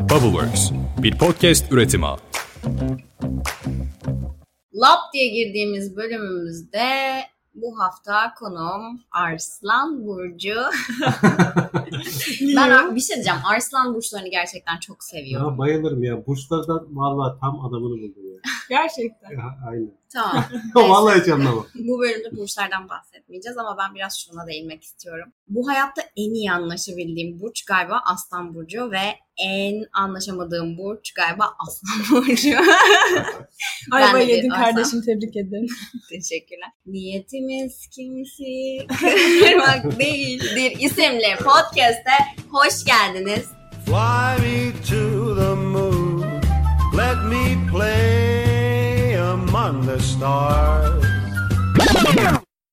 Bubbleworks, bir podcast üretimi. Lab diye girdiğimiz bölümümüzde bu hafta konuğum Arslan Burcu. ben bir şey diyeceğim. Arslan burçlarını gerçekten çok seviyorum. Ya bayılırım ya. Burçlardan valla tam adamını buldum. Gerçekten. ya aynen. Tamam. Vallahi hiç anlamam. Bu bölümde burçlardan bahsetmeyeceğiz ama ben biraz şuna değinmek istiyorum. Bu hayatta en iyi anlaşabildiğim burç galiba Aslan Burcu ve en anlaşamadığım burç galiba Aslan Burcu. De bir yedin kardeşim tebrik ederim. Teşekkürler. Niyetimiz kimsi kırmak değildir isimli podcast'e hoş geldiniz. Fly me to the moon. Let me play among the stars.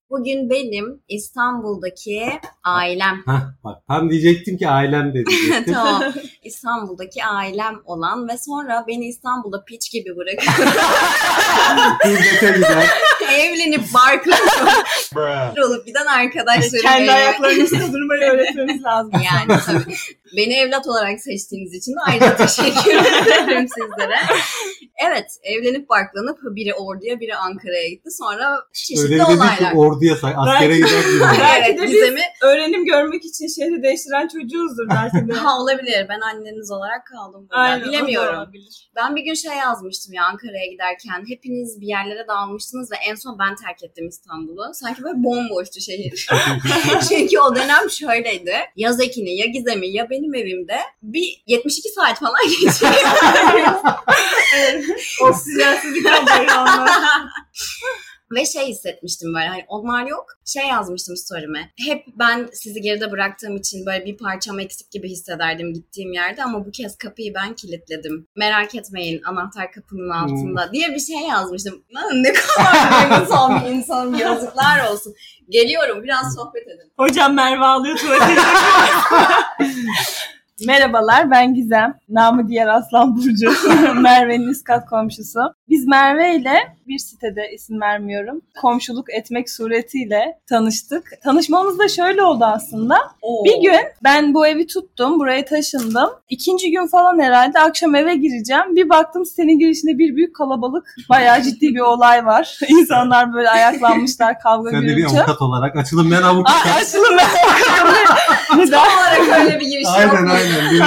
Bugün benim İstanbul'daki ailem Hah bak tam diyecektim ki ailem de diyecektim. tamam. İstanbul'daki ailem olan ve sonra beni İstanbul'da piç gibi Gurbete gider. Evlenip barkla olup giden arkadaşlarım. Kendi ayaklarının üstünde durmayı öğretmemiz lazım. Yani tabii. Beni evlat olarak seçtiğiniz için de ayrıca teşekkür ederim sizlere. Evet, evlenip barklanıp biri orduya biri Ankara'ya gitti. Sonra çeşitli Öyle dedi olaylar. ki orduya say. Askere gider gibi. Belki evet, Gizem'i Öğrenim görmek için şehri değiştiren çocuğuzdur belki de. ha, olabilir. Ben anneniz olarak kaldım burada. Aynen, Bilemiyorum. Ben bir gün şey yazmıştım ya Ankara'ya giderken. Hepiniz bir yerlere dağılmıştınız ve en son ben terk ettim İstanbul'u. Sanki böyle bomboştu şehir. Çünkü o dönem şöyleydi. Yaz Ekin'i ya Gizem'i ya benim evimde bir 72 saat falan geçiriyoruz. Oksijensiz bir kampanya anlar. Ve şey hissetmiştim böyle hani onlar yok. Şey yazmıştım story'me. Hep ben sizi geride bıraktığım için böyle bir parçam eksik gibi hissederdim gittiğim yerde ama bu kez kapıyı ben kilitledim. Merak etmeyin anahtar kapının altında diye bir şey yazmıştım. Lan ne kadar duygusal bir insanım yazıklar olsun. Geliyorum biraz sohbet edin. Hocam Merve ağlıyor tuvalete. Merhabalar ben Gizem. Namı diğer Aslan Burcu. Merve'nin üst kat komşusu. Biz Merve ile bir sitede isim vermiyorum. Komşuluk etmek suretiyle tanıştık. Tanışmamız da şöyle oldu aslında. Bir gün ben bu evi tuttum, buraya taşındım. İkinci gün falan herhalde akşam eve gireceğim. Bir baktım sitenin girişinde bir büyük kalabalık. Bayağı ciddi bir olay var. İnsanlar böyle ayaklanmışlar kavga Sen de bir şey gürültü. avukat olarak açılım ben Aa, avukatım. açılın ben avukatım. Tam olarak öyle bir giriş aynen aynen. Bir-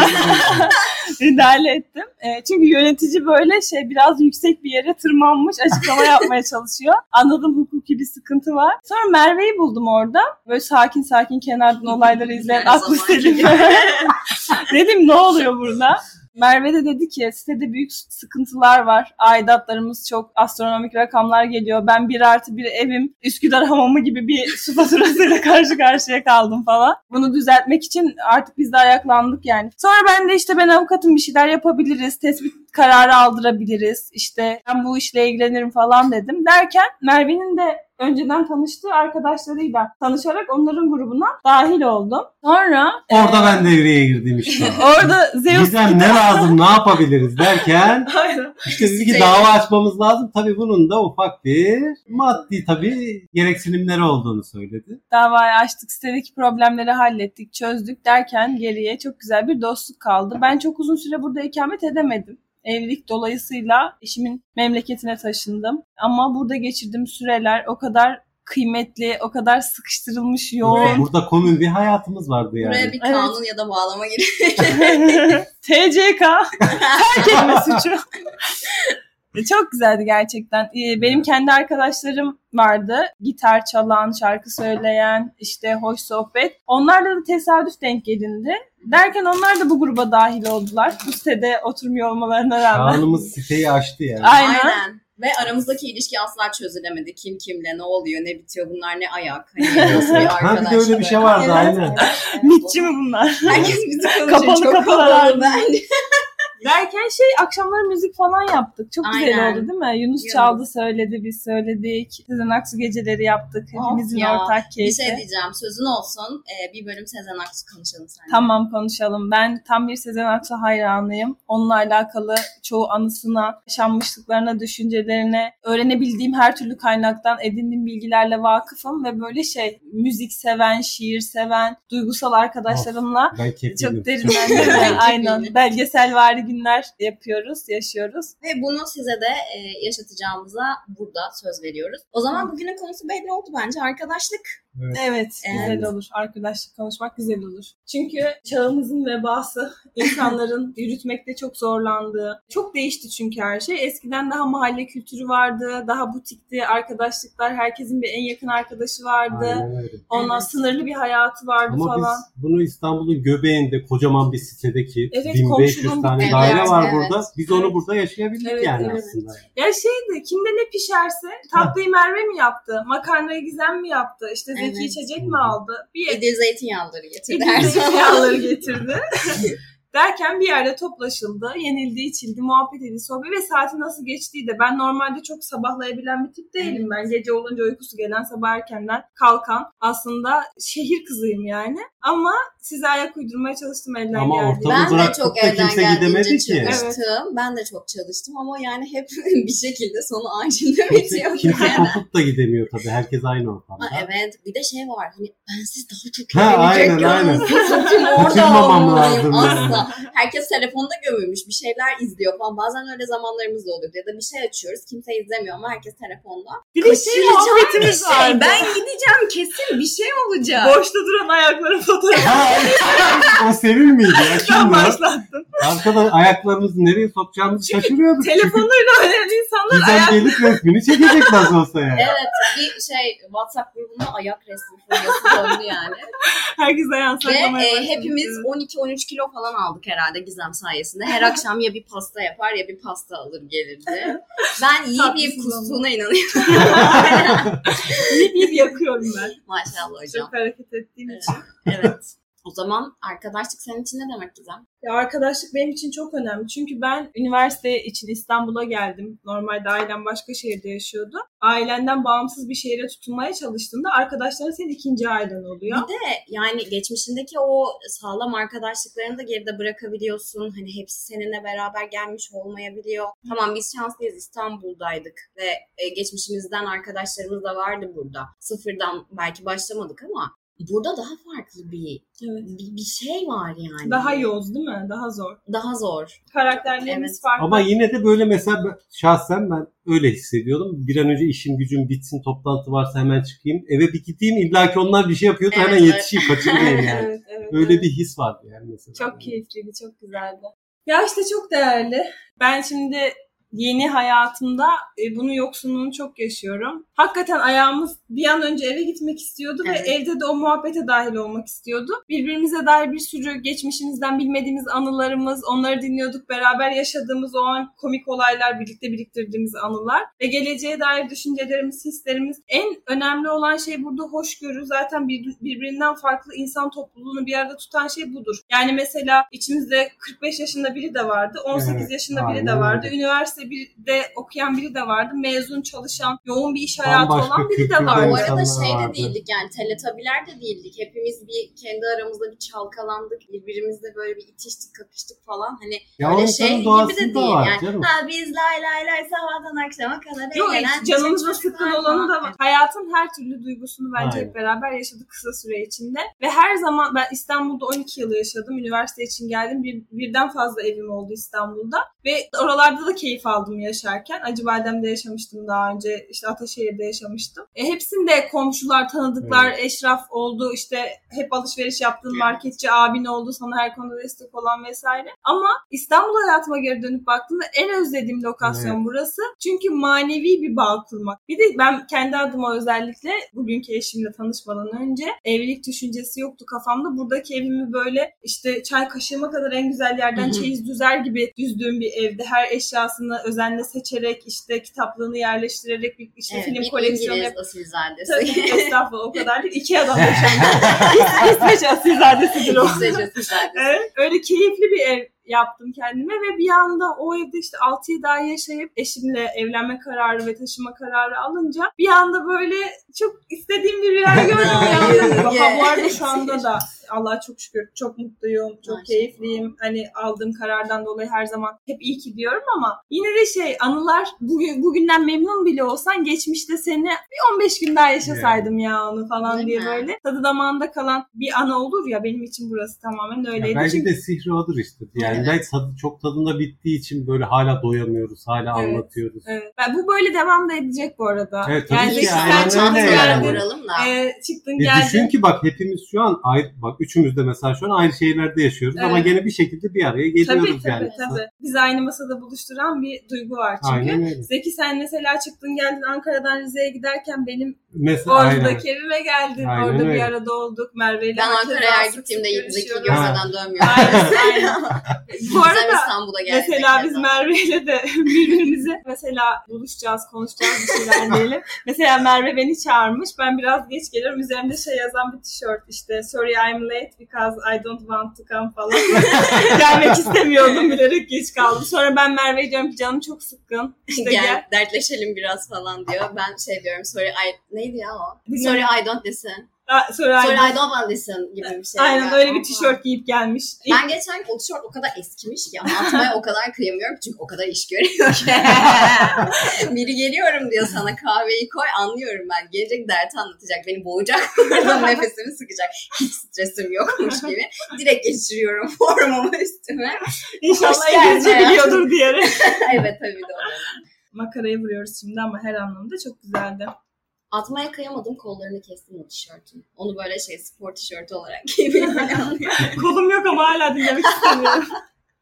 müdahale ettim. E, çünkü yönetici böyle şey biraz yüksek bir yere tırmanmış açıklama yapmaya çalışıyor. Anladım hukuki bir sıkıntı var. Sonra Merve'yi buldum orada. Böyle sakin sakin kenardan olayları izleyen aklı selim. Dedim ne oluyor burada? Merve de dedi ki sitede büyük sıkıntılar var. Aidatlarımız çok astronomik rakamlar geliyor. Ben bir artı bir evim Üsküdar hamamı gibi bir su faturasıyla karşı karşıya kaldım falan. Bunu düzeltmek için artık biz de ayaklandık yani. Sonra ben de işte ben avukatım bir şeyler yapabiliriz. Tespit kararı aldırabiliriz. İşte ben bu işle ilgilenirim falan dedim. Derken Merve'nin de önceden tanıştığı arkadaşlarıyla tanışarak onların grubuna dahil oldum. Sonra Orada e, ben devreye girdim işte. Orada Zeus Gizem ne lazım ne yapabiliriz derken Aynen. işte dedi ki dava açmamız lazım. Tabii bunun da ufak bir maddi tabii gereksinimleri olduğunu söyledi. davayı açtık, sitedeki problemleri hallettik, çözdük derken geriye çok güzel bir dostluk kaldı. Ben çok uzun süre burada ikamet edemedim. Evlilik dolayısıyla eşimin memleketine taşındım. Ama burada geçirdiğim süreler o kadar kıymetli, o kadar sıkıştırılmış yoğun. Burada komün bir hayatımız vardı yani. Buraya bir Evet. kanun ya da bağlama giriyor. TCK terk etme suçu. E, Çok güzeldi gerçekten. Ee, Benim kendi arkadaşlarım vardı. Gitar çalan, şarkı söyleyen, işte hoş sohbet. Onlarla da tesadüf denk gelindi. Derken onlar da bu gruba dahil oldular. Bu sitede oturmuyor olmalarına rağmen. Şanımız siteyi açtı yani. Aynen. Ve aramızdaki ilişki asla çözülemedi. Kim kimle ne oluyor, ne bitiyor, bunlar ne ayak, hani nasıl bir Ha arkadaş. bir de öyle bir şey vardı Evet. aynen. Mitçi mi bunlar? Herkes bizi konuşuyor. Kapalı Çok kapılar kapalı. Derken şey akşamları müzik falan yaptık. Çok güzel Aynen. oldu değil mi? Yunus Yunus. çaldı söyledi biz söyledik. Sezen Aksu geceleri yaptık. Hepimizin Of ya, ortak Bir keyfi. şey diyeceğim. Sözün olsun. Ee, bir bölüm Sezen Aksu konuşalım seninle. Tamam konuşalım. Ben tam bir Sezen Aksu hayranıyım. Onunla alakalı çoğu anısına, yaşanmışlıklarına, düşüncelerine, öğrenebildiğim her türlü kaynaktan edindiğim bilgilerle vakıfım ve böyle şey müzik seven, şiir seven, duygusal arkadaşlarımla Ben kefilim. çok derinlendim. Aynen. Belgesel vari günler yapıyoruz, yaşıyoruz. Ve bunu size de e, yaşatacağımıza burada söz veriyoruz. O zaman bugünün konusu belli oldu bence. Arkadaşlık. Evet, Evet. güzel olur. Arkadaşlık konuşmak güzel olur. Çünkü çağımızın vebası insanların yürütmekte çok zorlandığı. Çok değişti çünkü her şey. Eskiden daha mahalle kültürü vardı, daha butikti, arkadaşlıklar, herkesin bir en yakın arkadaşı vardı. Aynen. Ondan Evet. sınırlı bir hayatı vardı Ama falan. biz bunu İstanbul'un göbeğinde kocaman bir sitedeki Evet, 1500 komşunun tane bir- daire Evet, var evet. burada. Biz onu Evet. burada yaşayabildik Evet, yani evet. aslında. Ya şeydi, kimde ne pişerse, tatlıyı Merve mi yaptı, makarnayı Gizem mi yaptı, işte Zeki Evet. içecek mi aldı? Bir Bir de zeytinyağları getirdi zaman. yağları getirdi. Derken bir yerde toplaşıldı, yenildi, içildi, muhabbet edildi, sohbet ve saati nasıl geçtiği de ben normalde çok sabahlayabilen bir tip değilim ben. Gece olunca uykusu gelen, sabah erkenden kalkan aslında şehir kızıyım yani. Ama size ayak uydurmaya çalıştım elden Ama ortalığı Ben de çok da elden kimse geldiğince gidemedi ki. çalıştım. Ben de çok çalıştım ama yani hep bir şekilde sonu acilde Kimse, bitiyordu. kimse yani. kopup da gidemiyor tabii. Herkes aynı ortamda. Aa, evet bir de şey var hani bensiz daha çok Ha, aynen, aynen. Sakın orada olmalıyım lazım Herkes telefonda gömülmüş bir şeyler izliyor falan. Bazen öyle zamanlarımız da oluyor. Ya da bir şey açıyoruz kimse izlemiyor ama herkes telefonda. Bir de şey muhabbetimiz şey. vardı. Ben gideceğim kesin bir şey olacak. Boşta duran ayakların fotoğrafı Ha, o Sevil miydi ya? Kim ben başlattım. Arkada ayaklarımızı nereye sokacağımızı şaşırıyorduk. Telefonlarıyla Gizem ayak... gelip resmini çekecek nasıl olsa yani. Evet bir şey WhatsApp grubunda ayak resmi furyası döndü yani. Herkes ayağını Ve saklamaya e, başladı. hepimiz 12-13 kilo falan aldık herhalde Gizem sayesinde. Her akşam ya bir pasta yapar ya bir pasta alır gelirdi. Ben yiyip yiyip Tatlısın kustuğuna inanıyorum. Yiyip yiyip yakıyorum ben. Maşallah hocam. Çok hareket ettiğim Evet. için. Evet. O zaman arkadaşlık senin için ne demek Gizem? Ya arkadaşlık benim için çok önemli. Çünkü ben üniversite için İstanbul'a geldim. Normalde ailem başka şehirde yaşıyordu. Ailenden bağımsız bir şehre tutunmaya çalıştığında arkadaşların senin ikinci ailen oluyor. Bir de yani geçmişindeki o sağlam arkadaşlıklarını da geride bırakabiliyorsun. Hani hepsi seninle beraber gelmiş olmayabiliyor. Tamam biz şanslıyız İstanbul'daydık ve e, geçmişimizden arkadaşlarımız da vardı burada. Sıfırdan belki başlamadık ama burada daha farklı bir Evet. bir, bir şey var yani. Daha yoz değil mi? Daha zor. Daha zor. Karakterlerimiz Evet. farklı. Ama yine de böyle mesela ben- şahsen ben öyle hissediyordum. Bir an önce işim gücüm bitsin, toplantı varsa hemen çıkayım. Eve bir gideyim illa ki onlar bir şey yapıyordu Evet, hemen evet. yetişeyim, kaçırmayayım yani. Evet, evet, Öyle evet. bir his vardı yani mesela. Çok keyifliydi, çok güzeldi. Ya işte çok değerli. Ben şimdi yeni hayatımda e, bunun yoksunluğunu çok yaşıyorum. Hakikaten ayağımız bir an önce eve gitmek istiyordu Evet. ve evde de o muhabbete dahil olmak istiyordu. Birbirimize dair bir sürü geçmişimizden bilmediğimiz anılarımız, onları dinliyorduk. Beraber yaşadığımız o an komik olaylar, birlikte biriktirdiğimiz anılar ve geleceğe dair düşüncelerimiz, hislerimiz. En önemli olan şey burada hoşgörü. Zaten bir, birbirinden farklı insan topluluğunu bir arada tutan şey budur. Yani mesela içimizde 45 yaşında biri de vardı, 18 Evet, yaşında biri de vardı, üniversite bir de okuyan biri de vardı, mezun çalışan, yoğun bir iş hayatı Bambaşka olan biri de vardı. Bu arada şey de değildik yani teletabiler de değildik. Hepimiz bir kendi aramızda bir çalkalandık. Birbirimizle böyle bir itiştik kakıştık falan. Hani Ya öyle şey gibi de değil. var yani, canım. ha, biz lay lay lay sabahtan akşama kadar Yok eğlenen canımızda sıkkın olanı da var. Hayatın her türlü duygusunu bence Aynen. hep beraber yaşadık kısa süre içinde. Ve her zaman ben İstanbul'da 12 yıl yaşadım. Üniversite için geldim. Bir, birden fazla evim oldu İstanbul'da. Ve oralarda da keyif aldım yaşarken. Acıbadem'de yaşamıştım daha önce. İşte Ataşehir'de yaşamıştım. E, hepsinde komşular, tanıdıklar, eşraf oldu. İşte hep alışveriş yaptığın marketçi abin oldu. Sana her konuda destek olan vesaire. Ama İstanbul hayatıma geri dönüp baktığımda en özlediğim lokasyon Evet. burası. Çünkü manevi bir bağ kurmak. Bir de ben kendi adıma özellikle bugünkü eşimle tanışmadan önce evlilik düşüncesi yoktu kafamda. Buradaki evimi böyle işte çay kaşığıma kadar en güzel yerden çeyiz düzer gibi düzdüğüm bir evde. Her eşyasını özenle seçerek işte kitaplığını yerleştirerek bir işte Evet, film bir koleksiyonu İngiliz asilzadesi. Tabii estağfurullah o kadar değil. Ikea'dan yaşamış. İsveç asilzadesidir o. İsveç asilzadesi. Evet, öyle keyifli bir ev yaptım kendime ve bir anda o evde işte 6-7 ay yaşayıp eşimle evlenme kararı ve taşıma kararı alınca bir anda böyle çok istediğim bir rüya gördüm. Ya. Ha, bu arada şu anda da Allah'a çok şükür çok mutluyum, çok Maşallah. keyifliyim. Hani aldığım karardan dolayı her zaman hep iyi ki diyorum ama yine de şey anılar bugün bugünden memnun bile olsan geçmişte seni bir 15 gün daha yaşasaydım ya onu falan Değil diye mi? böyle tadı damağında kalan bir ana olur ya benim için burası tamamen Ya öyleydi. belki Çünkü de sihri odur işte. Yani Evet. belki tadı, çok tadında bittiği için böyle hala doyamıyoruz, hala Evet. anlatıyoruz. Evet. Bu böyle devam da edecek bu arada. Evet, tabii yani ki çıktın yani. geldin. vuralım da. E, çıktın E geldin. düşün ki bak hepimiz şu an ayrı, bak üçümüz de mesela şu an aynı şehirlerde yaşıyoruz ama Evet. gene bir şekilde bir araya geliyoruz Tabii tabii yani. tabii. Bizi aynı masada buluşturan bir duygu var çünkü. Aynen öyle. Zeki sen mesela çıktın geldin Ankara'dan Rize'ye giderken benim Mesela aynen. Ordu'daki evime geldin. Aynen Orada bir öyle. arada olduk. Merve ile Ben Ankara'ya gittiğimde Zeki görmeden dönmüyorum. Aynen, aynen. Bu Bu arada İstanbul'a geldik. Mesela biz Merve ile de birbirimize mesela buluşacağız, konuşacağız bir şeyler diyelim. Mesela Merve beni çağırmış. Ben biraz geç geliyorum. Üzerimde şey yazan bir tişört işte. Sorry I'm late because I don't want to come falan. Gelmek istemiyordum bilerek geç kaldım. Sonra ben Merve'ye diyorum ki canım çok sıkkın. İşte gel, gel. dertleşelim biraz falan diyor. Ben şey diyorum sorry I neydi ya o? Sorry I don't listen. Sonra Sorry aynen, I don't want listen gibi bir şey. aynen galiba. öyle bir tişört giyip gelmiş. Ben geçen o tişört o kadar eskimiş ki ama atmaya o kadar kıyamıyorum çünkü o kadar iş görüyor ki. Biri geliyorum diyor sana kahveyi koy anlıyorum ben. Gelecek derti anlatacak beni boğacak nefesimi sıkacak. Hiç stresim yokmuş gibi. Direkt geçiriyorum formumu üstüme. İnşallah İngilizce biliyordur diyerek. evet tabii de o dönem. Makarayı vuruyoruz şimdi ama her anlamda çok güzeldi. Atmaya kıyamadım kollarını kestim o tişörtün. Onu böyle şey spor tişörtü olarak giymeyi. Kolum yok ama hala dinlemek istemiyorum.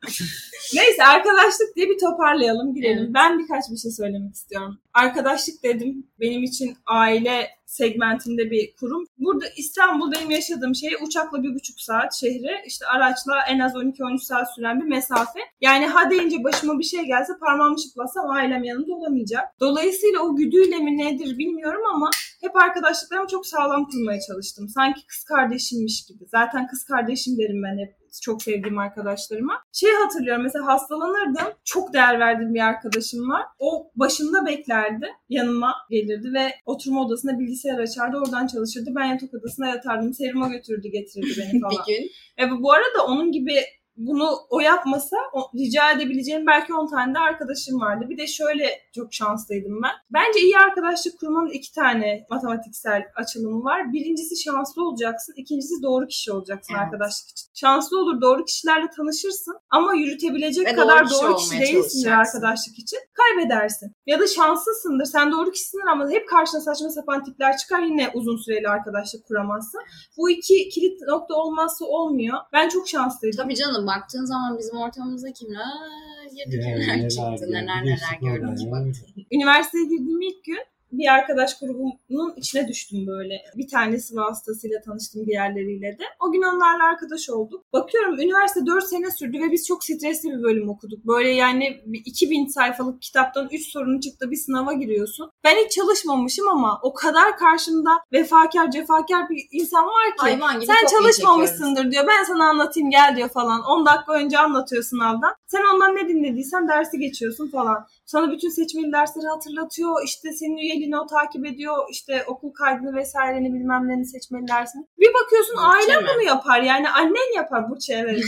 Neyse arkadaşlık diye bir toparlayalım girelim. Evet. Ben birkaç bir şey söylemek istiyorum. Arkadaşlık dedim benim için aile segmentinde bir kurum. Burada İstanbul benim yaşadığım şey uçakla bir buçuk saat şehre işte araçla en az 12-13 saat süren bir mesafe. Yani ha deyince başıma bir şey gelse parmağımı şıklasam ailem yanımda olamayacak. Dolayısıyla o güdüyle mi nedir bilmiyorum ama hep arkadaşlıklarımı çok sağlam kurmaya çalıştım. Sanki kız kardeşimmiş gibi. Zaten kız kardeşim derim ben hep çok sevdiğim arkadaşlarıma. Şey hatırlıyorum mesela hastalanırdım. Çok değer verdiğim bir arkadaşım var. O başımda beklerdi. Yanıma gelirdi ve oturma odasında bilgisayar açardı. Oradan çalışırdı. Ben yatak odasına yatardım. Seruma götürdü getirirdi beni falan. bir gün bu bu arada onun gibi bunu o yapmasa o, rica edebileceğim belki 10 tane de arkadaşım vardı. Bir de şöyle çok şanslıydım ben. Bence iyi arkadaşlık kurmanın iki tane matematiksel açılımı var. Birincisi şanslı olacaksın. ikincisi doğru kişi olacaksın Evet. arkadaşlık için. Şanslı olur doğru kişilerle tanışırsın ama yürütebilecek Ve doğru kadar kişi doğru kişi değilsindir arkadaşlık için. Kaybedersin. Ya da şanslısındır. Sen doğru kişisindir ama hep karşına saçma sapan tipler çıkar yine uzun süreli arkadaşlık kuramazsın. Bu iki kilit nokta olmazsa olmuyor. Ben çok şanslıydım. Tabii canım baktığın zaman bizim ortamımızda kimler girdi kimler neler çıktı neler neler gördük. Üniversiteye girdiğim ilk gün bir arkadaş grubunun içine düştüm böyle. Bir tanesi vasıtasıyla tanıştım diğerleriyle de. O gün onlarla arkadaş olduk. Bakıyorum üniversite 4 sene sürdü ve biz çok stresli bir bölüm okuduk. Böyle yani bir 2000 sayfalık kitaptan 3 sorun çıktı bir sınava giriyorsun. Ben hiç çalışmamışım ama o kadar karşımda vefakar cefakar bir insan var ki. Hayvan gibi Sen çalışmamışsındır diyor. Ben sana anlatayım gel diyor falan. 10 dakika önce anlatıyor sınavdan. Sen ondan ne dinlediysen dersi geçiyorsun falan. Sana bütün seçmeli dersleri hatırlatıyor. İşte senin üyeliğini o takip ediyor. İşte okul kaydını vesaireni bilmem neni seçmeli dersini. Bir bakıyorsun Burçe ailen mi? bunu yapar. Yani annen yapar Burçe evet.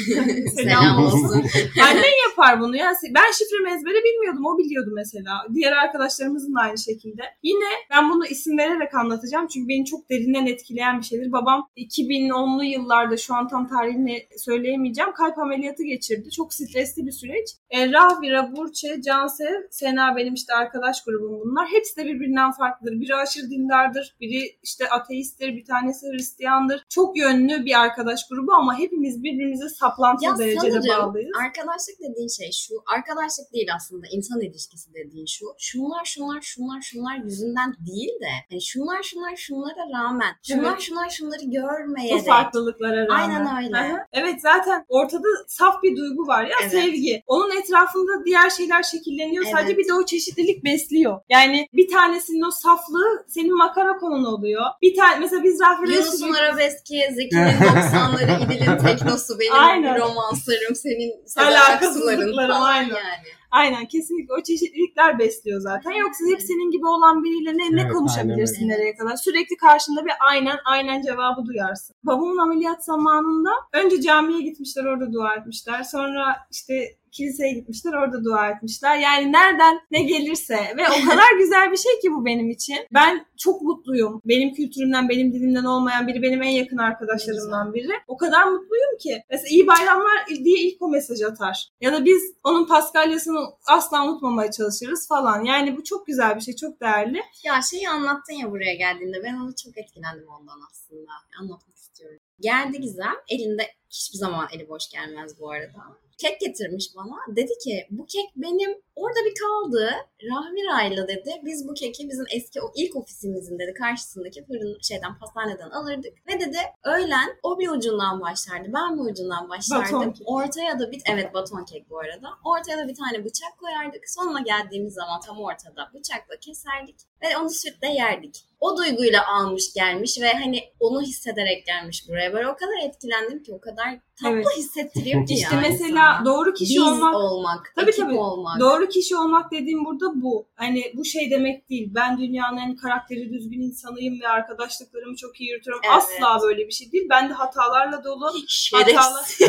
Selam olsun. Annen yapar bunu. Yani ben şifremi ezbere bilmiyordum. O biliyordu mesela. Diğer arkadaşlarımızın da aynı şekilde. Yine ben bunu isim vererek anlatacağım. Çünkü beni çok derinden etkileyen bir şeydir. Babam 2010'lu yıllarda şu an tam tarihini söyleyemeyeceğim. Kalp ameliyatı geçirdi. Çok stresli bir süreç. E, Rahvira, Burçe, Cansev, Sena benim işte arkadaş grubum bunlar. Hepsi de birbirinden farklıdır. Biri aşırı dindardır. Biri işte ateisttir. Bir tanesi Hristiyandır. Çok yönlü bir arkadaş grubu ama hepimiz birbirimize saplantılı Ya derecede sanırım bağlıyız. arkadaşlık dediğin şey şu. Arkadaşlık değil aslında insan ilişkisi dediğin şu. Şunlar şunlar şunlar şunlar yüzünden değil de hani şunlar şunlar şunlara rağmen şunlar Evet. şunlar şunları Bu görmeyerek farklılıklara rağmen. Aynen öyle. Aha. Evet zaten ortada saf bir duygu var ya Evet. sevgi. Onun etrafında diğer şeyler şekilleniyor. Evet. Sadece bir de o çeşitlilik besliyor. Yani bir tanesinin o saflığı senin makara konun oluyor. Bir tane mesela biz Rafet'e Yunus'un arabeski, Zeki'nin 90'ları, İdil'in teknosu, benim Aynen. romanslarım, senin Aksu'ların falan aynen. yani. Aynen kesinlikle o çeşitlilikler besliyor zaten. Yoksa hep senin gibi olan biriyle ne, ne Evet, konuşabilirsin aynen nereye kadar? Sürekli karşında bir aynen aynen cevabı duyarsın. Babamın ameliyat zamanında önce camiye gitmişler orada dua etmişler. Sonra işte kiliseye gitmişler orada dua etmişler. Yani nereden ne gelirse ve o kadar güzel bir şey ki bu benim için. Ben çok mutluyum. Benim kültürümden, benim dilimden olmayan biri benim en yakın arkadaşlarımdan biri. O kadar mutluyum ki. Mesela iyi bayramlar diye ilk o mesaj atar. Ya da biz onun paskalyasını asla unutmamaya çalışırız falan. Yani bu çok güzel bir şey, çok değerli. Ya şeyi anlattın ya buraya geldiğinde ben ona çok etkilendim ondan aslında. Anlatmak istiyorum. Geldi Gizem. Elinde hiçbir zaman eli boş gelmez bu arada. Kek getirmiş bana. Dedi ki bu kek benim orada bir kaldı. Rahmi Ray'la dedi. Biz bu keki bizim eski o ilk ofisimizin dedi karşısındaki fırın şeyden pastaneden alırdık. Ve dedi öğlen o bir ucundan başlardı. Ben bir ucundan başlardım. Baton kek. Ortaya da bir evet baton kek bu arada. Ortaya da bir tane bıçak koyardık. Sonuna geldiğimiz zaman tam ortada bıçakla keserdik ve onu sütle yerdik. O duyguyla almış gelmiş ve hani onu hissederek gelmiş buraya. Böyle o kadar etkilendim ki o kadar tatlı Evet. hissettiriyor ki İşte ya mesela insana. doğru kişi Biz olmak olmak, Tabii, ekip tabii. olmak. Doğru kişi olmak dediğim burada bu. Hani bu şey demek değil. Ben dünyanın en karakteri düzgün insanıyım ve arkadaşlıklarımı çok iyi yürütüyorum. Evet. Asla böyle bir şey değil. Ben de hatalarla dolu, Şerefsiz.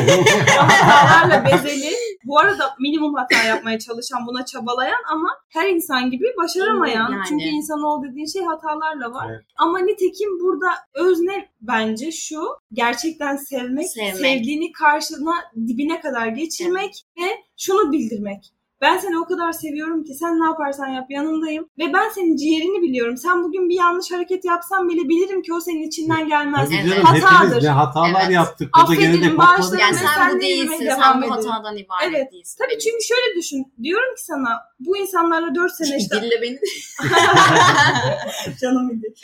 hatalarla bezeli. Bu arada minimum hata yapmaya çalışan, buna çabalayan ama her insan gibi başaramayan. Yani. Çünkü insanoğlu dediğin şey hatalarla var. Evet. Ama nitekim burada özne bence şu. Gerçekten sevmek, Sevmek. sevdiğini karşına dibine kadar geçirmek ve şunu bildirmek. Ben seni o kadar seviyorum ki sen ne yaparsan yap yanındayım. Ve ben senin ciğerini biliyorum. Sen bugün bir yanlış hareket yapsan bile bilirim ki o senin içinden gelmez. Evet. canım Hatadır. hepimiz ne hatalar Evet. yaptık. Gene de Affedin, kopmadık. bağışlayın. yani sen sen bu de değilsin, sen bu hatadan ibaret Evet. değilsin. Tabii çünkü şöyle düşün. Diyorum ki sana bu insanlarla 4 sene işte Dille beni. canım idi.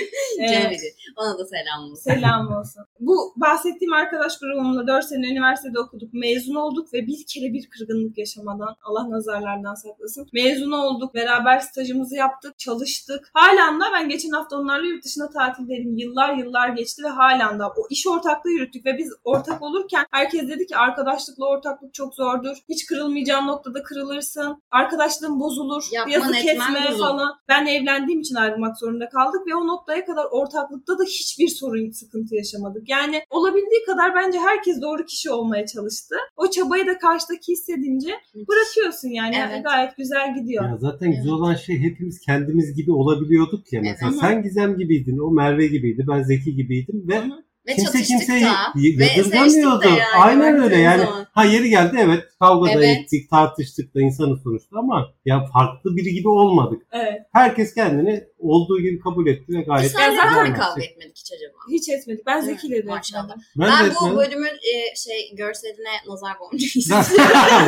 Canım idi. Ona da selam olsun. Selam olsun. Bu bahsettiğim arkadaş grubumla 4 sene üniversitede okuduk. Mezun olduk ve bir kere bir kırgınlık yaşamadan Allah nazarlardan saklasın. Mezun olduk. Beraber stajımızı yaptık. Çalıştık. Halen de ben geçen hafta onlarla yurt dışına tatildeydim. Yıllar yıllar geçti ve halen de o iş ortaklığı yürüttük ve biz ortak olurken herkes dedi ki arkadaşlıkla ortaklık çok zordur. Hiç kırılmayacağın noktada kırılırsın. Arkadaşlığın bozulur. Yapman kesme falan. Ben evlendiğim için ayrılmak zorunda kaldık ve o noktaya kadar ortaklıkta da hiçbir sorun, sıkıntı yaşamadık. Yani olabildiği kadar bence herkes doğru kişi olmaya çalıştı. O çabayı da karşıdaki hissedince bırakıyorsun yani. Evet. Gayet güzel gidiyor. Ya zaten güzel olan şey hepimiz kendimiz gibi olabiliyorduk ya mesela. Evet. Sen Gizem gibiydin, o Merve gibiydi, ben Zeki gibiydim ve Hı hı. Ve kimse kimseyi da. Yadırgamıyordu. yani Aynen öyle yani. zaman. Ha yeri geldi evet kavga da Evet. ettik, tartıştık da insanı sonuçta ama ya farklı biri gibi olmadık. Evet. Herkes kendini olduğu gibi kabul etti ve Biz gayet neden olmuş. kavga etmedik hiç acaba? Hiç etmedik. Ben Evet, Zeki'yle de maşallah. Ben, Ben, de bu etmedim. bölümün e, şey görseline nazar boncuğu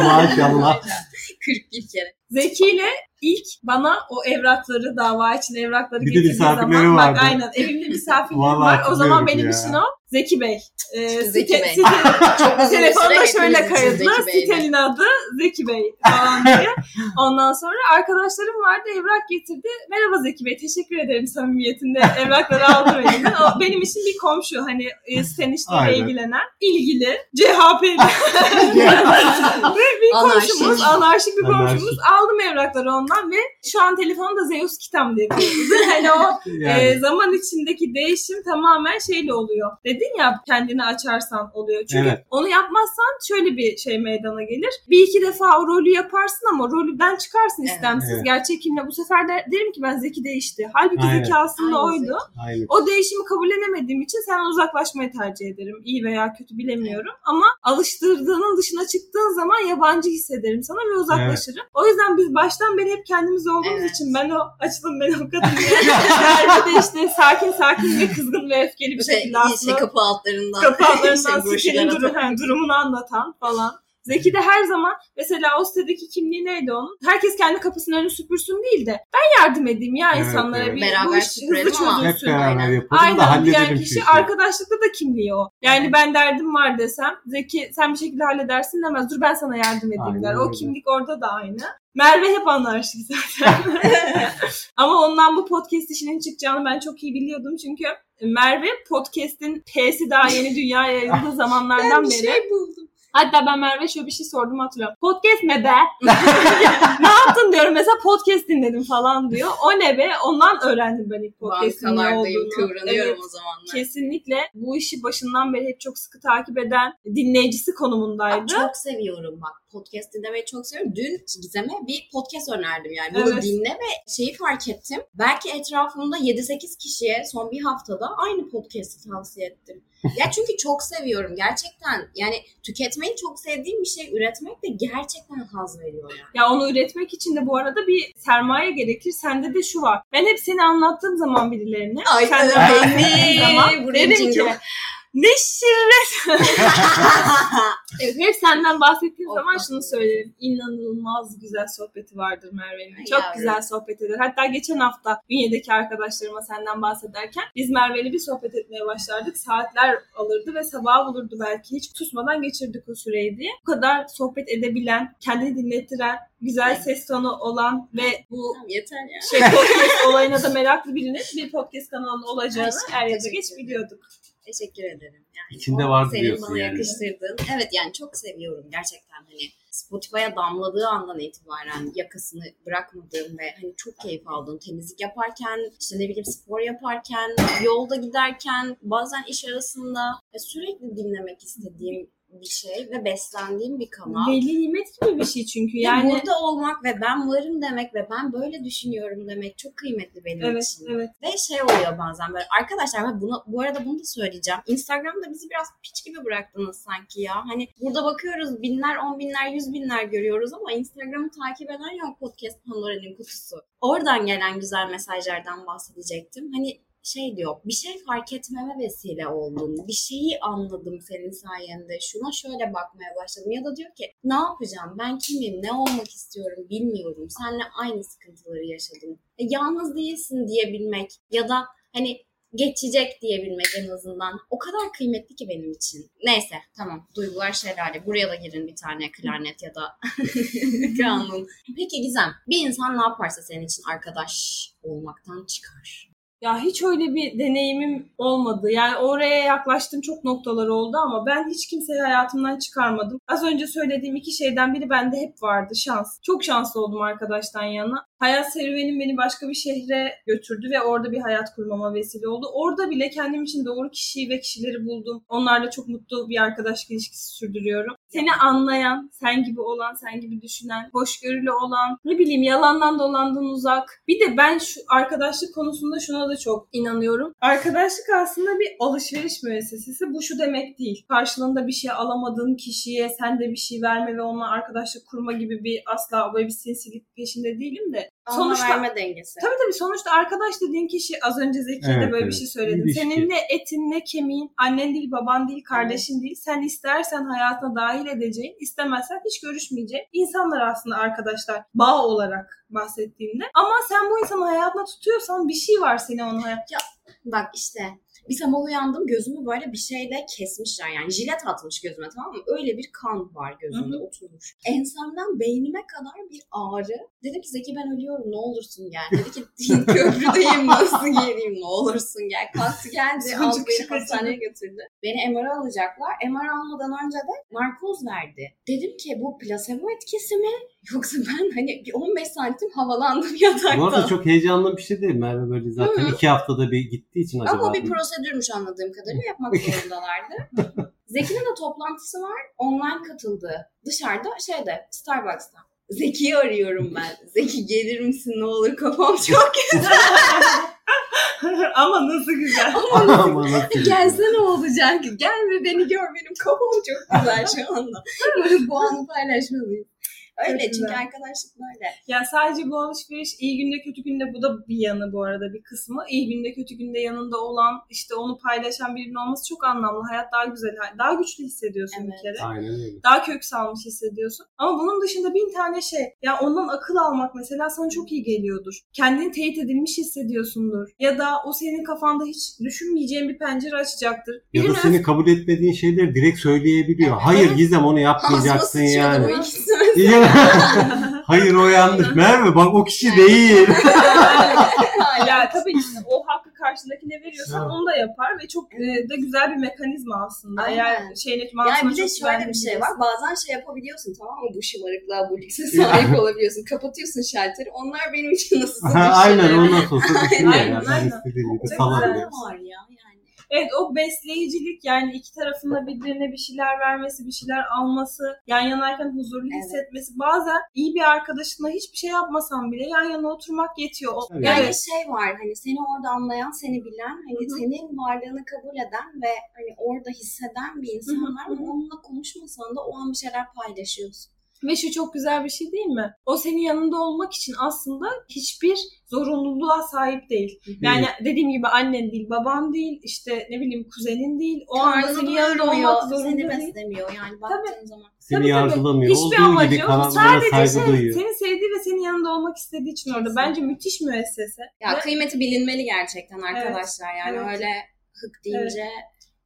Maşallah. 41 kere. Zeki'yle ilk bana o evrakları, dava için evrakları Bir getirdiği zaman vardı. bak aynen evimde misafirlerim var. O zaman benim ya. için o Zeki Bey. Ee, Zeki site- Bey. site- Çok uzun Telefonda şöyle Bey'le. Sitenin adı Zeki Bey falan diye. Ondan sonra arkadaşlarım vardı evrak getirdi. Merhaba Zeki Bey teşekkür ederim samimiyetinde evrakları aldım elimden. O benim için bir komşu hani e, siten işleriyle Aynen. ilgilenen ilgili CHP'li ve bir Anarşik. komşumuz anarşik bir Anarşik. komşumuz aldım evrakları ondan ve şu an telefonda Zeus Kitam diye hani o yani. e, zaman içindeki değişim tamamen şeyle oluyor. Dedin ya kendini açarsan oluyor. Çünkü Evet. onu yapmazsan şöyle bir şey meydana gelir. Bir iki defa o rolü yaparsın ama rolden çıkarsın Evet. istemsiz. Evet. Gerçek kimle bu sefer de derim ki ben Zeki değişti. Halbuki Aynen. Zeki aslında Aynen oydu. Aynen. O değişimi kabullenemediğim için sen uzaklaşmayı tercih ederim. İyi veya kötü bilemiyorum. Ama alıştırdığının dışına çıktığın zaman yabancı hissederim sana ve uzaklaşırım. O yüzden biz baştan beri hep kendimiz olduğumuz Evet. için ben o açılım ben o kadın diye işte sakin sakin ve kızgın ve öfkeli bir şekilde şey aslında kapı altlarından. kapı altlarından şey, yaratan. durum, durumunu anlatan falan. Zeki de her zaman mesela o sitedeki kimliği neydi onun? Herkes kendi kapısının önünü süpürsün değil de ben yardım edeyim ya Evet, insanlara evet. bir Beraber bu iş süpürelim hızlı çözülsün. beraber aynen. yapalım da Aynen şu kişi işi. arkadaşlıkta da kimliği o. Yani ben derdim var desem Zeki sen bir şekilde halledersin demez. Dur ben sana yardım edeyim Aynen der. O öyle. kimlik orada da aynı. Merve hep anarşik zaten. Ama ondan bu podcast işinin çıkacağını ben çok iyi biliyordum çünkü Merve podcast'in P'si daha yeni dünyaya yayıldığı zamanlardan Ben bir beri. şey buldum. Hatta ben Merve şöyle bir şey sordum hatırlıyorum. Podcast ne be? ne yaptın diyorum mesela podcast dinledim falan diyor. O ne be? Ondan öğrendim ben ilk podcast'in ne olduğunu. kıvranıyorum Evet. o zamanlar. Kesinlikle bu işi başından beri hep çok sıkı takip eden dinleyicisi konumundaydı. Çok seviyorum bak. Podcast dinlemeyi çok seviyorum. Dün Gizem'e bir podcast önerdim yani. Bunu Evet. dinle ve şeyi fark ettim. Belki etrafımda 7-8 kişiye son bir haftada aynı podcast'i tavsiye ettim. Ya çünkü çok seviyorum gerçekten. Yani tüketmeyi çok sevdiğim bir şey üretmek de gerçekten haz veriyor yani. Ya onu üretmek için de bu arada bir sermaye gerekir. Sende de şu var. Ben hep seni anlattığım zaman birilerine. Ay senden bahsettiğim zaman Buraya dedim ki. Ne şirret. evet, hep senden bahsettiğim zaman şunu söylerim. İnanılmaz güzel sohbeti vardır Merve'nin. Çok yavrum. güzel sohbet eder. Hatta geçen hafta Ünye'deki arkadaşlarıma senden bahsederken biz Merve'yle bir sohbet etmeye başlardık. Saatler alırdı ve sabah bulurdu belki. Hiç tutmadan geçirdik o süreyi diye. Bu kadar sohbet edebilen, kendini dinlettiren, güzel Evet. ses tonu olan ve bu Tamam, yeter ya. şey podcast olayına da meraklı birinin bir podcast kanalının olacağını er ya da geç biliyorduk. Teşekkür ederim. Yani İçinde var senin diyorsun bana yani. yakıştırdığın. Evet yani çok seviyorum gerçekten hani Spotify'a damladığı andan itibaren yakasını bırakmadığım ve hani çok keyif aldığım temizlik yaparken işte ne bileyim spor yaparken yolda giderken bazen iş arasında e, sürekli dinlemek istediğim bir şey ve beslendiğim bir kanal. Veli nimet gibi bir şey çünkü Ve yani. burada olmak ve ben varım demek ve ben böyle düşünüyorum demek çok kıymetli benim Evet, için. evet. Ve şey oluyor bazen böyle arkadaşlar bunu bu arada bunu da söyleyeceğim. Instagram'da bizi biraz piç gibi bıraktınız sanki ya. Hani burada bakıyoruz binler, on binler, yüz binler görüyoruz ama Instagram'ı takip eden yok podcast Pandora'nın kutusu. Oradan gelen güzel mesajlardan bahsedecektim. Hani şey diyor bir şey fark etmeme vesile oldun. Bir şeyi anladım senin sayende. Şuna şöyle bakmaya başladım. Ya da diyor ki ne yapacağım? Ben kimim? Ne olmak istiyorum? Bilmiyorum. Seninle aynı sıkıntıları yaşadım. E, yalnız değilsin diyebilmek ya da hani geçecek diyebilmek en azından. O kadar kıymetli ki benim için. Neyse tamam. Duygular şelale. Buraya da girin bir tane klarnet ya da kanun. Peki Gizem. Bir insan ne yaparsa senin için arkadaş olmaktan çıkar. Ya hiç öyle bir deneyimim olmadı. Yani oraya yaklaştığım çok noktalar oldu ama ben hiç kimseyi hayatımdan çıkarmadım. Az önce söylediğim iki şeyden biri bende hep vardı. Şans. Çok şanslı oldum arkadaştan yana. Hayat serüvenim beni başka bir şehre götürdü ve orada bir hayat kurmama vesile oldu. Orada bile kendim için doğru kişiyi ve kişileri buldum. Onlarla çok mutlu bir arkadaşlık ilişkisi sürdürüyorum. Seni anlayan, sen gibi olan, sen gibi düşünen, hoşgörülü olan, ne bileyim yalandan dolandan uzak. Bir de ben şu arkadaşlık konusunda şuna da çok inanıyorum. Arkadaşlık aslında bir alışveriş müessesesi. Bu şu demek değil. Karşılığında bir şey alamadığın kişiye sen de bir şey verme ve onunla arkadaşlık kurma gibi bir asla böyle bir sinsilik peşinde değilim de. Alma Sonuçta verme dengesi. Tabii tabii sonuçta arkadaş dediğin kişi az önce Zeki'ye de Evet, böyle bir evet. şey söyledim. İlişki. Senin ne etin ne kemiğin, annen değil, baban değil, kardeşin değil. Sen istersen hayatına dahil edeceğin, istemezsen hiç görüşmeyeceğin insanlar aslında arkadaşlar bağ olarak bahsettiğinde. Ama sen bu insanı hayatına tutuyorsan bir şey var seni onun hayatına. Bak işte bir sabah uyandım gözümü böyle bir şeyle kesmişler yani jilet atmış gözüme tamam mı? Öyle bir kan var gözümde Hı oturmuş. Ensemden beynime kadar bir ağrı. Dedim ki Zeki ben ölüyorum ne olursun gel. Dedi ki köprüdeyim nasıl geleyim ne olursun gel. Kalktı geldi aldı beni hastaneye götürdü. Beni MR alacaklar. MR almadan önce de narkoz verdi. Dedim ki bu plasebo etkisi mi? Yoksa ben hani bir 15 santim havalandım yatakta. Bu arada çok heyecanlı bir şey değil. Merve böyle zaten Hı. iki haftada bir gittiği için acaba. Ama bir prosedürmüş anladığım kadarıyla yapmak zorundalardı. Zeki'nin de toplantısı var. Online katıldı. Dışarıda şeyde Starbucks'ta. Zeki'yi arıyorum ben. Zeki gelir misin ne olur kafam çok Ama nasıl güzel. Ama nasıl Gelse ne olacak? Gel ve beni gör benim kafam çok güzel şu anda. Bu anı paylaşmalıyım. Öyle Çok çünkü güzel. arkadaşlık böyle. Yani sadece bu alışveriş iyi günde kötü günde bu da bir yanı bu arada bir kısmı. İyi günde kötü günde yanında olan işte onu paylaşan birinin olması çok anlamlı. Hayat daha güzel, daha güçlü hissediyorsun bir Evet. kere. Aynen öyle. Daha kök salmış hissediyorsun. Ama bunun dışında bin tane şey. Ya ondan akıl almak mesela sana çok iyi geliyordur. Kendini teyit edilmiş hissediyorsundur. Ya da o senin kafanda hiç düşünmeyeceğin bir pencere açacaktır. Ya da Birine- senin kabul etmediğin şeyleri direkt söyleyebiliyor. Evet. Hayır Gizem onu yapmayacaksın yani. bu ikisi. Hayır o yanlış. Merve bak o kişi değil. ya tabii ki o hakkı karşındakine veriyorsan Evet. onu da yapar ve çok e, da güzel bir mekanizma aslında. Aynen. Eğer şeyin Yani bir de şöyle bir şey birisin. var. Bazen şey yapabiliyorsun tamam mı? Bu şımarıklığa, bu lükse sahip olabiliyorsun. Kapatıyorsun şalteri. Onlar benim için nasıl Aynen o nasıl olsa düşünüyor Aynen, ya. Ben aynen. istediğim gibi Çok güzel. Ne var ya. Evet o besleyicilik yani iki tarafında birbirine bir şeyler vermesi, bir şeyler alması, yan yanayken huzurlu Evet. hissetmesi. Bazen iyi bir arkadaşınla hiçbir şey yapmasan bile yan yana oturmak yetiyor. O- Evet. Yani Evet. şey var hani seni orada anlayan, seni bilen, hani Hı hı. senin varlığını kabul eden ve hani orada hisseden bir insan var. hı. Onunla konuşmasan da o an bir şeyler paylaşıyorsun. Ve şu çok güzel bir şey değil mi? O senin yanında olmak için aslında hiçbir zorunluluğa sahip değil. Yani dediğim gibi annen değil, baban değil, işte ne bileyim kuzenin değil. O anda senin yanında olmak zorunda seni değil. beslemiyor yani baktığın zaman. Seni Tabii, tabii. yargılamıyor. Hiçbir Olduğu amacı gibi yok. Sadece saygı şey, duyuyor. seni sevdiği ve senin yanında olmak istediği için orada. Bence müthiş müessese. Ya Ve kıymeti bilinmeli gerçekten arkadaşlar. Yani Evet. öyle hık deyince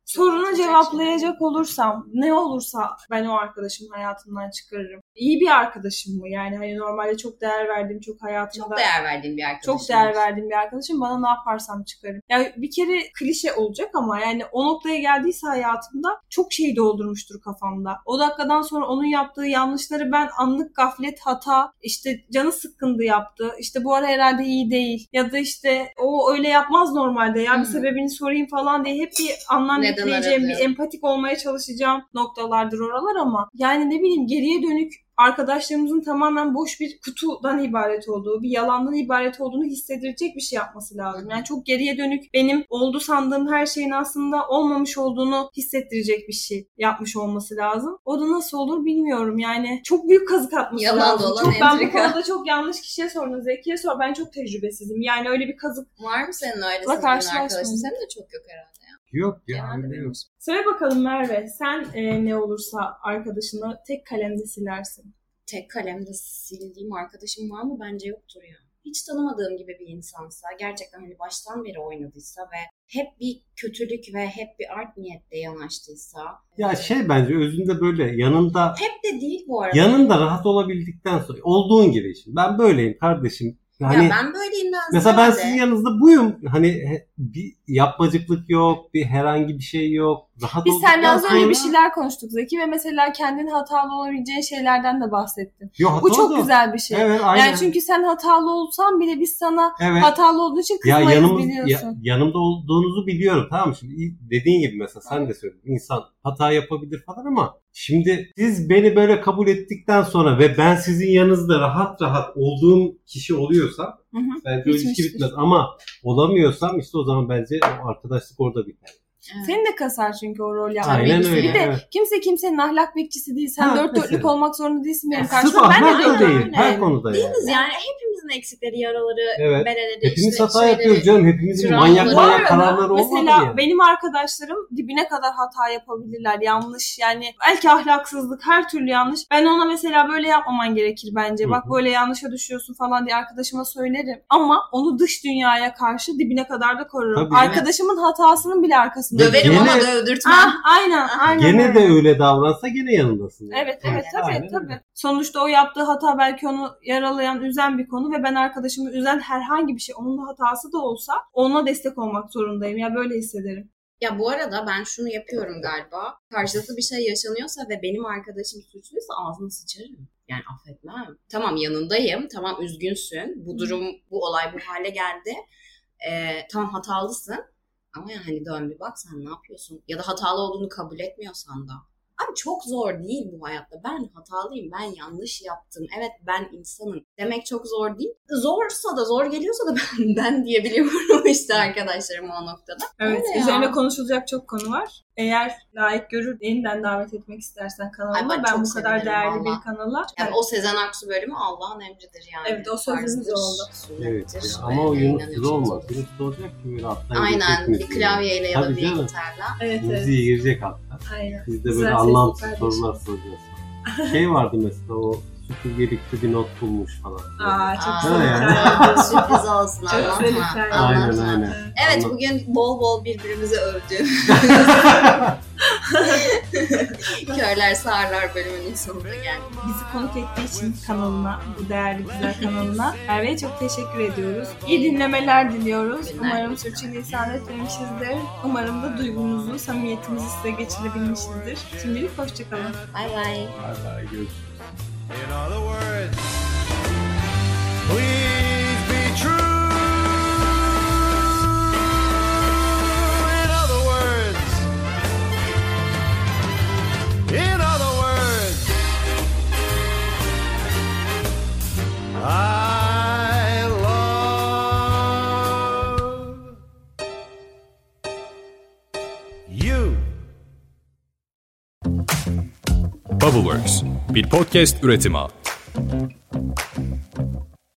sorunu Yapacak cevaplayacak olursam ne olursa ben o arkadaşımı hayatımdan çıkarırım. İyi bir arkadaşım mı? Yani hani normalde çok değer verdiğim, çok hayatımda çok değer verdiğim bir arkadaşım. çok değer verdiğim bir arkadaşım bana ne yaparsam çıkarım. Yani bir kere klişe olacak ama yani o noktaya geldiyse hayatımda çok şey doldurmuştur kafamda. O dakikadan sonra onun yaptığı yanlışları ben anlık gaflet, hata, işte canı sıkkındı yaptı. İşte bu ara herhalde iyi değil. Ya da işte o öyle yapmaz normalde ya bir sebebini sorayım falan diye hep bir anlam yükleyeceğim, bir empatik olmaya çalışacağım noktalardır oralar ama yani ne bileyim geriye dönük arkadaşlarımızın tamamen boş bir kutudan ibaret olduğu, bir yalandan ibaret olduğunu hissedirecek bir şey yapması lazım. Yani çok geriye dönük benim oldu sandığım her şeyin aslında olmamış olduğunu hissettirecek bir şey yapmış olması lazım. O da nasıl olur bilmiyorum. Yani çok büyük kazık atması Yalan lazım. dolan çok, ben bu konuda çok yanlış kişiye sordun. Zeki'ye sor. Ben çok tecrübesizim. Yani öyle bir kazık. Var mı senin karşılaşmadım. arkadaşın? Senin de çok yok herhalde. Yok ya. Öyle yok. Söyle bakalım Merve. Sen e, ne olursa arkadaşını tek kalemde silersin. tek kalemde sildiğim arkadaşım var mı? Bence yoktur ya. Hiç tanımadığım gibi bir insansa, gerçekten hani baştan beri oynadıysa ve hep bir kötülük ve hep bir art niyetle yanaştıysa. Ya şey bence özünde böyle yanında Hep de değil bu arada. yanında rahat olabildikten sonra olduğun gibi şimdi ben böyleyim kardeşim. Hani ya ben böyleyimden mesela ben sizin yanınızda buyum. Hani bir yapmacıklık yok, bir herhangi bir şey yok. Rahat Biz seninle az önce bir şeyler konuştuk Zeki ve mesela kendin hatalı olabileceğin şeylerden de bahsettin. Yok, Bu çok da- güzel bir şey. Evet aynen. Yani çünkü sen hatalı olsan bile biz sana evet. hatalı olduğu için Ya kızmayız yanımız, biliyorsun. ya- yanımda olduğunuzu biliyorum tamam mı? Şimdi dediğin gibi mesela sen de söyledin. İnsan hata yapabilir falan ama şimdi siz beni böyle kabul ettikten sonra ve ben sizin yanınızda rahat rahat olduğum kişi hı. bence o ilişki bitmez. Ama olamıyorsam işte o zaman bence o arkadaşlık orada biter. Evet. Seni de kasar çünkü o rol yapma Aynen bilgisi. öyle, Bir de evet. kimse kimsenin ahlak bekçisi değil. Sen Ha, dört dörtlük mesela. olmak zorunda değilsin benim Sırf karşımda. Ben de dört değil. dörtlük Her konuda yani. Değiliz yani hepimizin eksikleri, yaraları, Evet. bereleri, Hepimiz işte hata şeyleri- yapıyoruz canım. Hepimizin manyak manyak kararları olmadı mesela ya. benim arkadaşlarım dibine kadar hata yapabilirler. Yanlış yani belki ahlaksızlık her türlü yanlış. Ben ona mesela böyle yapmaman gerekir bence. Hı Bak böyle yanlışa düşüyorsun falan diye arkadaşıma söylerim. Ama onu dış dünyaya karşı dibine kadar da korurum. Tabii. Arkadaşımın hatasının bile arkasında. Döverim Gene- ama dövdürtmem. Ah, aynen, aynen. Gene öyle. de öyle davransa gene yanındasın. yani. Evet evet tabii Aynen tabii. Sonuçta o yaptığı hata belki onu yaralayan, üzen bir konu ve ben arkadaşımı üzen herhangi bir şey onun da hatası da olsa ona destek olmak zorundayım. Ya böyle hissederim. Ya bu arada ben şunu yapıyorum galiba. Karşılıklı bir şey yaşanıyorsa ve benim arkadaşım suçluysa ağzını sıçarım. Yani affetmem. Tamam yanındayım. Tamam üzgünsün. Bu durum, bu olay bu hale geldi. Ee, tamam hatalısın. Ama yani hani dön bir bak sen ne yapıyorsun? Ya da hatalı olduğunu kabul etmiyorsan da. Abi çok zor değil bu hayatta. Ben hatalıyım, ben yanlış yaptım. Evet ben insanım. Demek çok zor değil. Zorsa da zor geliyorsa da ben, ben diyebiliyorum işte arkadaşlarım o noktada. Evet, Öyle ya. üzerine konuşulacak çok konu var. Eğer layık görür, yeniden davet etmek istersen kanalıma. Ay, ben ben, bu kadar değerli valla. bir kanala. Yani o Sezen Aksu bölümü Allah'ın emridir yani. Evet, o sözümüz oldu. Evet. ya Ama o Yunus'uz olmaz. Yunus'uz olacak ki böyle alttan Aynen bir klavyeyle ya da bir gitarla. Evet, evet. Müziği girecek hatta. Aynen. Biz de Güzel böyle sesli anlamsız sorular soracağız. Şey vardı mesela o süpürgelikli bir not bulmuş falan. Aa, çok güzel yani. evet, Sürpriz olsun Çok güzel anlatma. Aynen aynen. Evet Anlat. bugün bol bol birbirimizi övdüğümüz Körler Sağırlar bölümünün sonuna geldik. Bizi konuk ettiği için kanalına, bu değerli güzel kanalına Merve'ye çok teşekkür ediyoruz. İyi dinlemeler diliyoruz. Günler. Umarım sürçülisan etmemişizdir. Umarım da duygumuzu, samimiyetimizi size geçirebilmişizdir. Şimdilik hoşçakalın. Bay bay. Bay bay görüşürüz. In other words, please I love you. Bubbleworks bir podcast üretimi.